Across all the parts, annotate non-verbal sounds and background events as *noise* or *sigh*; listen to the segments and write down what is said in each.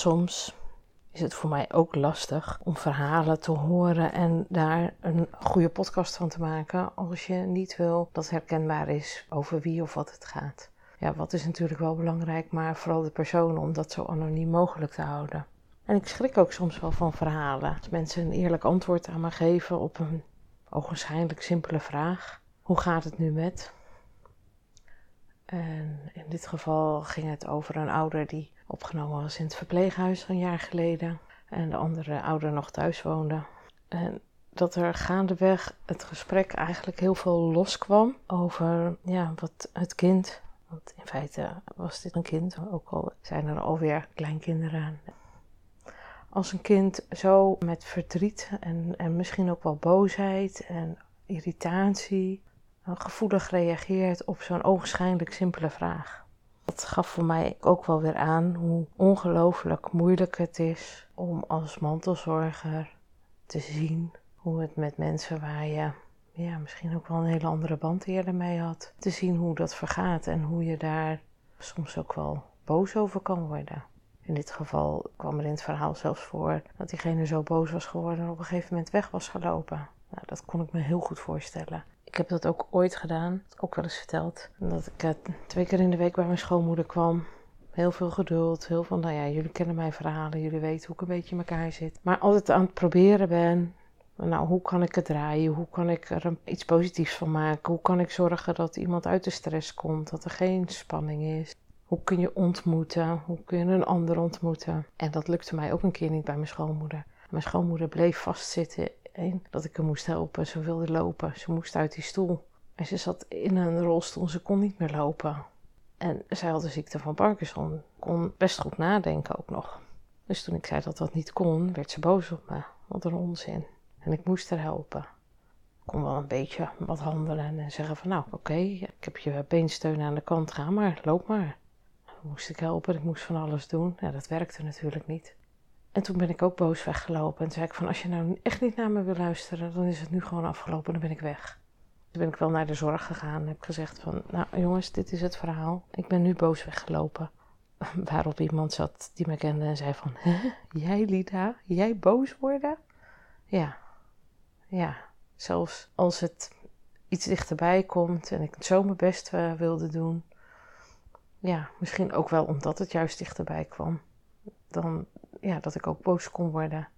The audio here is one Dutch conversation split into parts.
Soms is het voor mij ook lastig om verhalen te horen en daar een goede podcast van te maken als je niet wil dat herkenbaar is over wie of wat het gaat. Ja, wat is natuurlijk wel belangrijk, maar vooral de persoon om dat zo anoniem mogelijk te houden. En ik schrik ook soms wel van verhalen. Als mensen een eerlijk antwoord aan me geven op een ogenschijnlijk simpele vraag. Hoe gaat het nu met? En in dit geval ging het over een ouder die opgenomen was in het verpleeghuis een jaar geleden. En de andere ouder nog thuis woonde. En dat er gaandeweg het gesprek eigenlijk heel veel loskwam over ja, wat het kind. Want in feite was dit een kind, ook al zijn er alweer kleinkinderen. Als een kind zo met verdriet en, en misschien ook wel boosheid en irritatie gevoelig reageert op zo'n ogenschijnlijk simpele vraag. Dat gaf voor mij ook wel weer aan hoe ongelooflijk moeilijk het is om als mantelzorger te zien hoe het met mensen waar je ja, misschien ook wel een hele andere band eerder mee had, te zien hoe dat vergaat en hoe je daar soms ook wel boos over kan worden. In dit geval kwam er in het verhaal zelfs voor dat diegene zo boos was geworden en op een gegeven moment weg was gelopen. Nou, dat kon ik me heel goed voorstellen. Ik heb dat ook ooit gedaan, ook wel eens verteld. Dat ik uh, twee keer in de week bij mijn schoonmoeder kwam. Heel veel geduld, heel veel, nou ja, jullie kennen mijn verhalen, jullie weten hoe ik een beetje in elkaar zit. Maar altijd aan het proberen ben, nou, hoe kan ik het draaien? Hoe kan ik er iets positiefs van maken? Hoe kan ik zorgen dat iemand uit de stress komt, dat er geen spanning is? Hoe kun je ontmoeten? Hoe kun je een ander ontmoeten? En dat lukte mij ook een keer niet bij mijn schoonmoeder. Mijn schoonmoeder bleef vastzitten dat ik hem moest helpen. Ze wilde lopen. Ze moest uit die stoel. En ze zat in een rolstoel. Ze kon niet meer lopen. En zij had de ziekte van Parkinson. Kon best goed nadenken ook nog. Dus toen ik zei dat dat niet kon, werd ze boos op me. Wat een onzin. En ik moest haar helpen. Ik kon wel een beetje wat handelen en zeggen van nou oké, ik heb je beensteun aan de kant, ga maar, loop maar. Moest ik helpen, ik moest van alles doen. Ja, dat werkte natuurlijk niet. En toen ben ik ook boos weggelopen en zei ik van als je nou echt niet naar me wil luisteren, dan is het nu gewoon afgelopen, dan ben ik weg. Toen ben ik wel naar de zorg gegaan en heb gezegd van nou jongens, dit is het verhaal. Ik ben nu boos weggelopen. *laughs* Waarop iemand zat die me kende en zei van, hè, jij Lida, jij boos worden? Ja, ja, zelfs als het iets dichterbij komt en ik zo mijn best uh, wilde doen. Ja, misschien ook wel omdat het juist dichterbij kwam. Dan, ja, dat ik ook boos kon worden.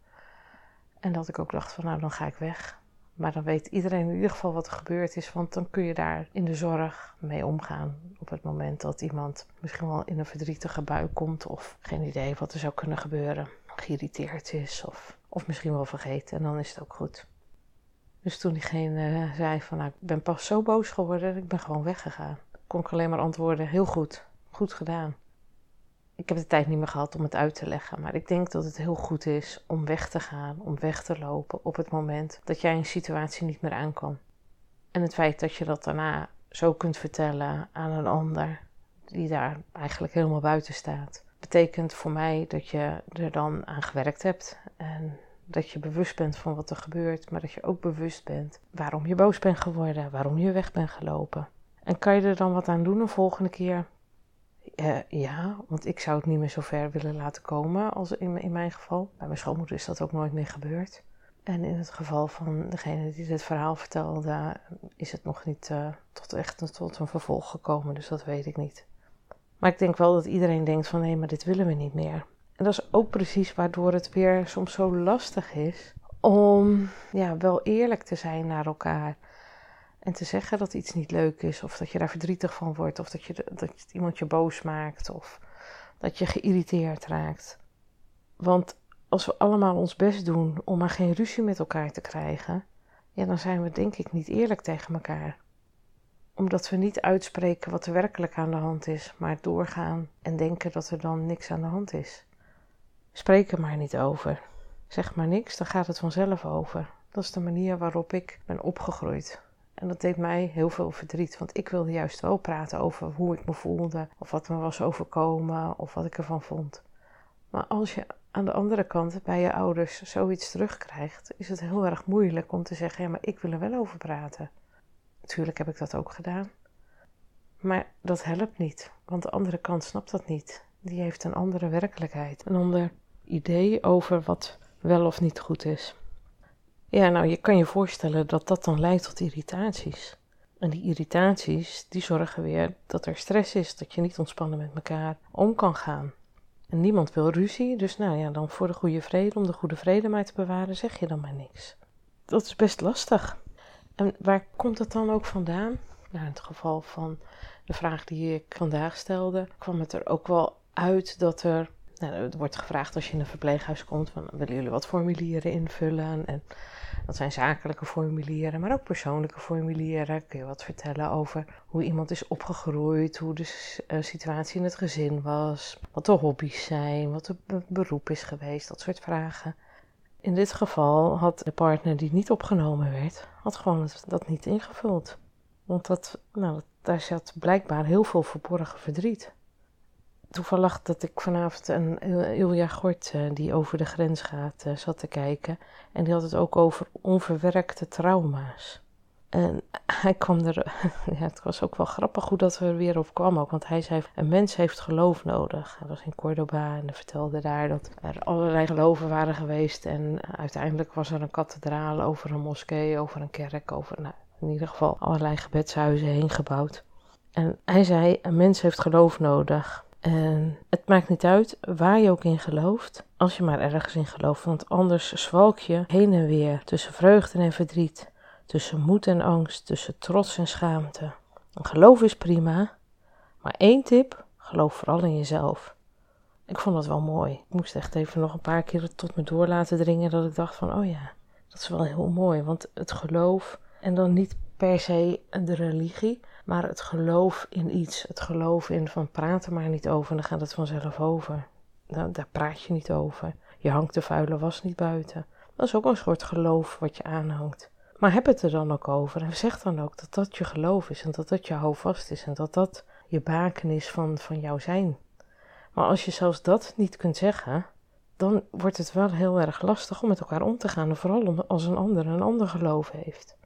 En dat ik ook dacht van, nou, dan ga ik weg. Maar dan weet iedereen in ieder geval wat er gebeurd is, want dan kun je daar in de zorg mee omgaan. Op het moment dat iemand misschien wel in een verdrietige bui komt of geen idee wat er zou kunnen gebeuren. Geïrriteerd is of, of misschien wel vergeten en dan is het ook goed. Dus toen diegene zei van nou, ik ben pas zo boos geworden, ik ben gewoon weggegaan. Kon ik alleen maar antwoorden, heel goed, goed gedaan. Ik heb de tijd niet meer gehad om het uit te leggen, maar ik denk dat het heel goed is om weg te gaan, om weg te lopen op het moment dat jij een situatie niet meer aan kan. En het feit dat je dat daarna zo kunt vertellen aan een ander die daar eigenlijk helemaal buiten staat, betekent voor mij dat je er dan aan gewerkt hebt en dat je bewust bent van wat er gebeurt, maar dat je ook bewust bent waarom je boos bent geworden, waarom je weg bent gelopen. En kan je er dan wat aan doen de volgende keer? Uh, ja, want ik zou het niet meer zo ver willen laten komen als in, in mijn geval. Bij mijn schoonmoeder is dat ook nooit meer gebeurd. En in het geval van degene die dit verhaal vertelde, is het nog niet uh, tot echt tot een vervolg gekomen, dus dat weet ik niet. Maar ik denk wel dat iedereen denkt van nee, maar dit willen we niet meer. En dat is ook precies waardoor het weer soms zo lastig is om ja, wel eerlijk te zijn naar elkaar. En te zeggen dat iets niet leuk is, of dat je daar verdrietig van wordt, of dat, je, dat iemand je boos maakt, of dat je geïrriteerd raakt. Want als we allemaal ons best doen om maar geen ruzie met elkaar te krijgen, ja, dan zijn we denk ik niet eerlijk tegen elkaar. Omdat we niet uitspreken wat er werkelijk aan de hand is, maar doorgaan en denken dat er dan niks aan de hand is. Spreek er maar niet over. Zeg maar niks, dan gaat het vanzelf over. Dat is de manier waarop ik ben opgegroeid. En dat deed mij heel veel verdriet, want ik wilde juist wel praten over hoe ik me voelde, of wat me was overkomen, of wat ik ervan vond. Maar als je aan de andere kant bij je ouders zoiets terugkrijgt, is het heel erg moeilijk om te zeggen: ja, maar ik wil er wel over praten. Natuurlijk heb ik dat ook gedaan. Maar dat helpt niet, want de andere kant snapt dat niet. Die heeft een andere werkelijkheid, een ander idee over wat wel of niet goed is. Ja, nou, je kan je voorstellen dat dat dan leidt tot irritaties. En die irritaties, die zorgen weer dat er stress is, dat je niet ontspannen met elkaar om kan gaan. En niemand wil ruzie, dus nou ja, dan voor de goede vrede, om de goede vrede maar te bewaren, zeg je dan maar niks. Dat is best lastig. En waar komt het dan ook vandaan? Nou, in het geval van de vraag die ik vandaag stelde, kwam het er ook wel uit dat er nou, er wordt gevraagd als je in een verpleeghuis komt: van, willen jullie wat formulieren invullen? En dat zijn zakelijke formulieren, maar ook persoonlijke formulieren. Kun je wat vertellen over hoe iemand is opgegroeid, hoe de eh, situatie in het gezin was, wat de hobby's zijn, wat het beroep is geweest, dat soort vragen. In dit geval had de partner die niet opgenomen werd, had gewoon dat niet ingevuld. Want dat, nou, daar zat blijkbaar heel veel verborgen verdriet toevallig dat ik vanavond een Ilja Gort, eh, die over de grens gaat, eh, zat te kijken. En die had het ook over onverwerkte trauma's. En hij kwam er, *laughs* ja, het was ook wel grappig hoe dat er weer op kwam ook. Want hij zei, een mens heeft geloof nodig. Hij was in Cordoba en vertelde daar dat er allerlei geloven waren geweest. En uiteindelijk was er een kathedraal over een moskee, over een kerk, over nou, in ieder geval allerlei gebedshuizen heen gebouwd. En hij zei, een mens heeft geloof nodig. En het maakt niet uit waar je ook in gelooft, als je maar ergens in gelooft, want anders zwalk je heen en weer tussen vreugde en verdriet, tussen moed en angst, tussen trots en schaamte. Geloof is prima, maar één tip: geloof vooral in jezelf. Ik vond dat wel mooi. Ik moest echt even nog een paar keer tot me door laten dringen dat ik dacht van, oh ja, dat is wel heel mooi, want het geloof en dan niet per se de religie, maar het geloof in iets, het geloof in van praat er maar niet over dan gaat het vanzelf over. Daar praat je niet over. Je hangt de vuile was niet buiten. Dat is ook een soort geloof wat je aanhangt. Maar heb het er dan ook over en zeg dan ook dat dat je geloof is en dat dat je houvast is en dat dat je baken is van, van jouw zijn. Maar als je zelfs dat niet kunt zeggen, dan wordt het wel heel erg lastig om met elkaar om te gaan. Vooral als een ander een ander geloof heeft.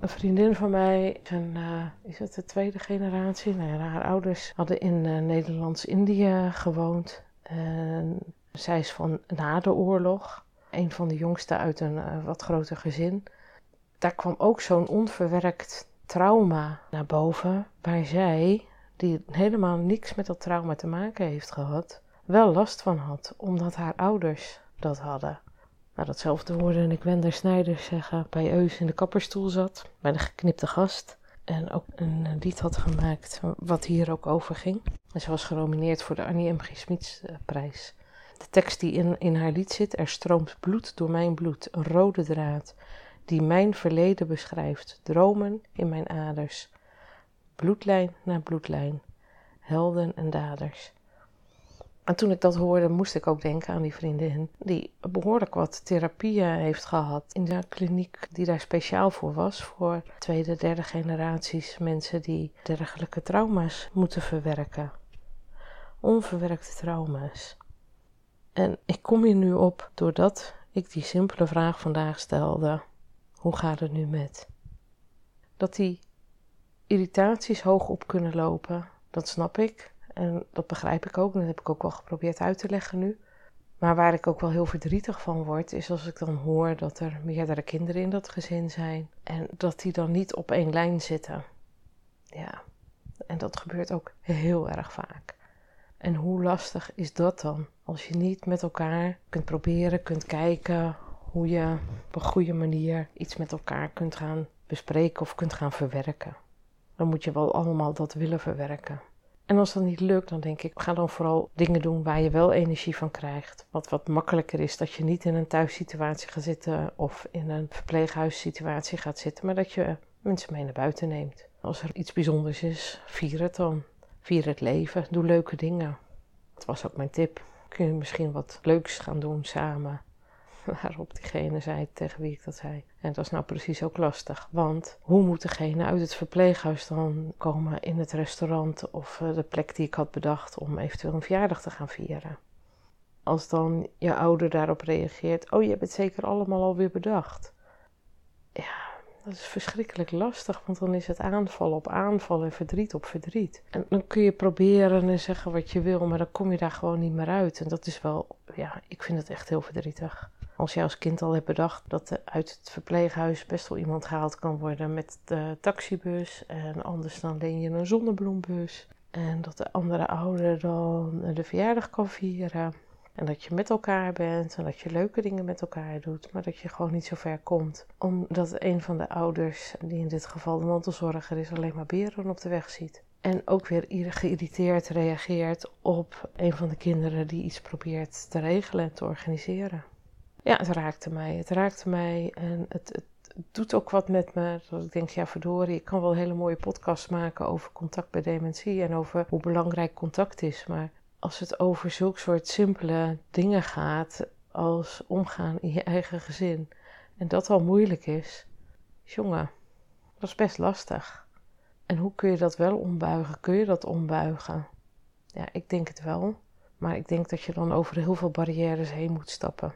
Een vriendin van mij, een, uh, is het de tweede generatie? Nou ja, haar ouders hadden in uh, Nederlands-Indië gewoond. En zij is van na de oorlog, een van de jongsten uit een uh, wat groter gezin. Daar kwam ook zo'n onverwerkt trauma naar boven, waar zij, die helemaal niks met dat trauma te maken heeft gehad, wel last van had, omdat haar ouders dat hadden. Nou, datzelfde hoorde ik Wender Snijders zeggen bij Eus in de kapperstoel zat, bij de geknipte gast. En ook een lied had gemaakt wat hier ook over ging. En ze was genomineerd voor de Annie M. G. Smiets prijs. De tekst die in, in haar lied zit, er stroomt bloed door mijn bloed, een rode draad, die mijn verleden beschrijft, dromen in mijn aders. Bloedlijn na bloedlijn, helden en daders. En toen ik dat hoorde, moest ik ook denken aan die vriendin die behoorlijk wat therapieën heeft gehad in de kliniek die daar speciaal voor was, voor tweede, derde generaties mensen die dergelijke trauma's moeten verwerken. Onverwerkte trauma's. En ik kom hier nu op doordat ik die simpele vraag vandaag stelde: hoe gaat het nu met? Dat die irritaties hoog op kunnen lopen, dat snap ik. En dat begrijp ik ook. Dat heb ik ook wel geprobeerd uit te leggen nu. Maar waar ik ook wel heel verdrietig van word, is als ik dan hoor dat er meerdere kinderen in dat gezin zijn. En dat die dan niet op één lijn zitten. Ja, en dat gebeurt ook heel erg vaak. En hoe lastig is dat dan? Als je niet met elkaar kunt proberen, kunt kijken hoe je op een goede manier iets met elkaar kunt gaan bespreken of kunt gaan verwerken. Dan moet je wel allemaal dat willen verwerken. En als dat niet lukt, dan denk ik, ga dan vooral dingen doen waar je wel energie van krijgt. Wat wat makkelijker is, dat je niet in een thuissituatie gaat zitten of in een verpleeghuissituatie gaat zitten, maar dat je mensen mee naar buiten neemt. Als er iets bijzonders is, vier het dan. Vier het leven, doe leuke dingen. Dat was ook mijn tip. Kun je misschien wat leuks gaan doen samen. *laughs* Waarop diegene zei tegen wie ik dat zei. En dat is nou precies ook lastig. Want hoe moet degene uit het verpleeghuis dan komen in het restaurant of eh, de plek die ik had bedacht om eventueel een verjaardag te gaan vieren? Als dan je ouder daarop reageert: Oh, je hebt het zeker allemaal alweer bedacht. Ja, dat is verschrikkelijk lastig, want dan is het aanval op aanval en verdriet op verdriet. En dan kun je proberen en zeggen wat je wil, maar dan kom je daar gewoon niet meer uit. En dat is wel, ja, ik vind het echt heel verdrietig. Als jij als kind al hebt bedacht dat er uit het verpleeghuis best wel iemand gehaald kan worden met de taxibus. En anders dan leen je een zonnebloembus. En dat de andere ouder dan de verjaardag kan vieren. En dat je met elkaar bent en dat je leuke dingen met elkaar doet, maar dat je gewoon niet zo ver komt. Omdat een van de ouders, die in dit geval de mantelzorger is, alleen maar beren op de weg ziet. En ook weer geïrriteerd reageert op een van de kinderen die iets probeert te regelen en te organiseren. Ja, het raakte mij. Het raakte mij en het, het, doet ook wat met me. Dat ik denk, ja verdorie, ik kan wel hele mooie podcasts maken over contact bij dementie en over hoe belangrijk contact is. Maar als het over zulke soort simpele dingen gaat als omgaan in je eigen gezin en dat al moeilijk is, jongen, dat is best lastig. En hoe kun je dat wel ombuigen? Kun je dat ombuigen? Ja, ik denk het wel. Maar ik denk dat je dan over heel veel barrières heen moet stappen.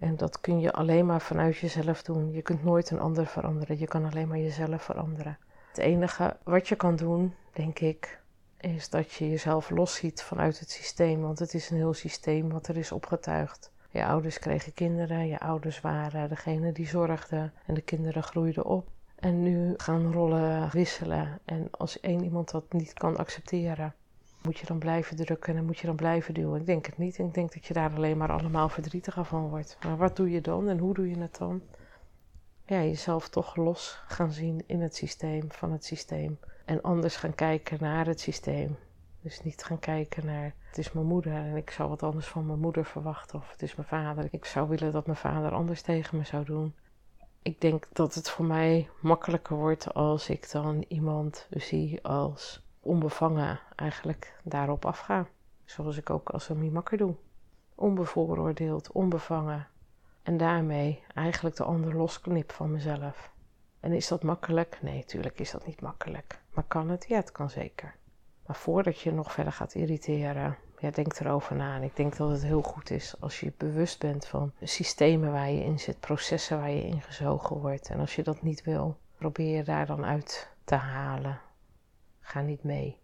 En dat kun je alleen maar vanuit jezelf doen. Je kunt nooit een ander veranderen. Je kan alleen maar jezelf veranderen. Het enige wat je kan doen, denk ik, is dat je jezelf losziet vanuit het systeem. Want het is een heel systeem wat er is opgetuigd. Je ouders kregen kinderen, je ouders waren degene die zorgden en de kinderen groeiden op. En nu gaan rollen wisselen. En als één iemand dat niet kan accepteren, moet je dan blijven drukken en moet je dan blijven duwen? Ik denk het niet. Ik denk dat je daar alleen maar allemaal verdrietiger van wordt. Maar wat doe je dan en hoe doe je het dan? Ja, jezelf toch los gaan zien in het systeem, van het systeem. En anders gaan kijken naar het systeem. Dus niet gaan kijken naar het is mijn moeder en ik zou wat anders van mijn moeder verwachten. Of het is mijn vader. Ik zou willen dat mijn vader anders tegen me zou doen. Ik denk dat het voor mij makkelijker wordt als ik dan iemand zie als onbevangen eigenlijk daarop afga. Zoals ik ook als een mimakker doe. Onbevooroordeeld, onbevangen. En daarmee eigenlijk de ander losknip van mezelf. En is dat makkelijk? Nee, natuurlijk is dat niet makkelijk. Maar kan het? Ja, het kan zeker. Maar voordat je nog verder gaat irriteren, ja, denk erover na. En ik denk dat het heel goed is als je bewust bent van systemen waar je in zit, processen waar je in gezogen wordt. En als je dat niet wil, probeer je daar dan uit te halen. Ga niet mee.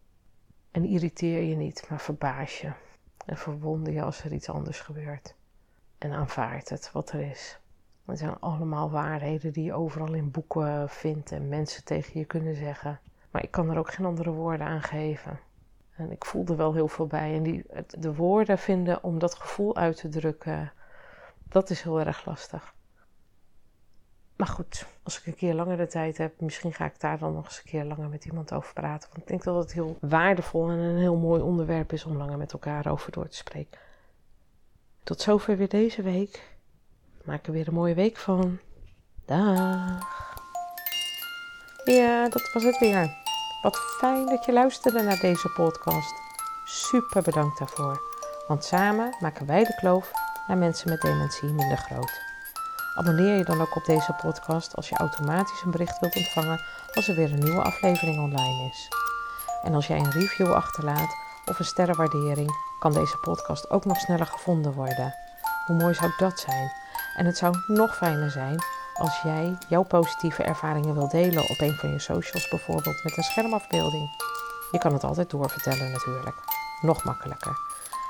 En irriteer je niet, maar verbaas je. En verwonder je als er iets anders gebeurt. En aanvaard het wat er is. Het zijn allemaal waarheden die je overal in boeken vindt en mensen tegen je kunnen zeggen. Maar ik kan er ook geen andere woorden aan geven. En ik voel er wel heel veel bij. En die, de woorden vinden om dat gevoel uit te drukken, dat is heel erg lastig. Maar goed, als ik een keer langer de tijd heb, misschien ga ik daar dan nog eens een keer langer met iemand over praten. Want ik denk dat het heel waardevol en een heel mooi onderwerp is om langer met elkaar over door te spreken. Tot zover weer deze week. Maak er weer een mooie week van. Dag. Ja, dat was het weer. Wat fijn dat je luisterde naar deze podcast. Super bedankt daarvoor. Want samen maken wij de kloof naar mensen met dementie minder groot. Abonneer je dan ook op deze podcast als je automatisch een bericht wilt ontvangen als er weer een nieuwe aflevering online is. En als jij een review achterlaat of een sterrenwaardering, kan deze podcast ook nog sneller gevonden worden. Hoe mooi zou dat zijn? En het zou nog fijner zijn als jij jouw positieve ervaringen wilt delen op een van je socials, bijvoorbeeld met een schermafbeelding. Je kan het altijd doorvertellen natuurlijk. Nog makkelijker.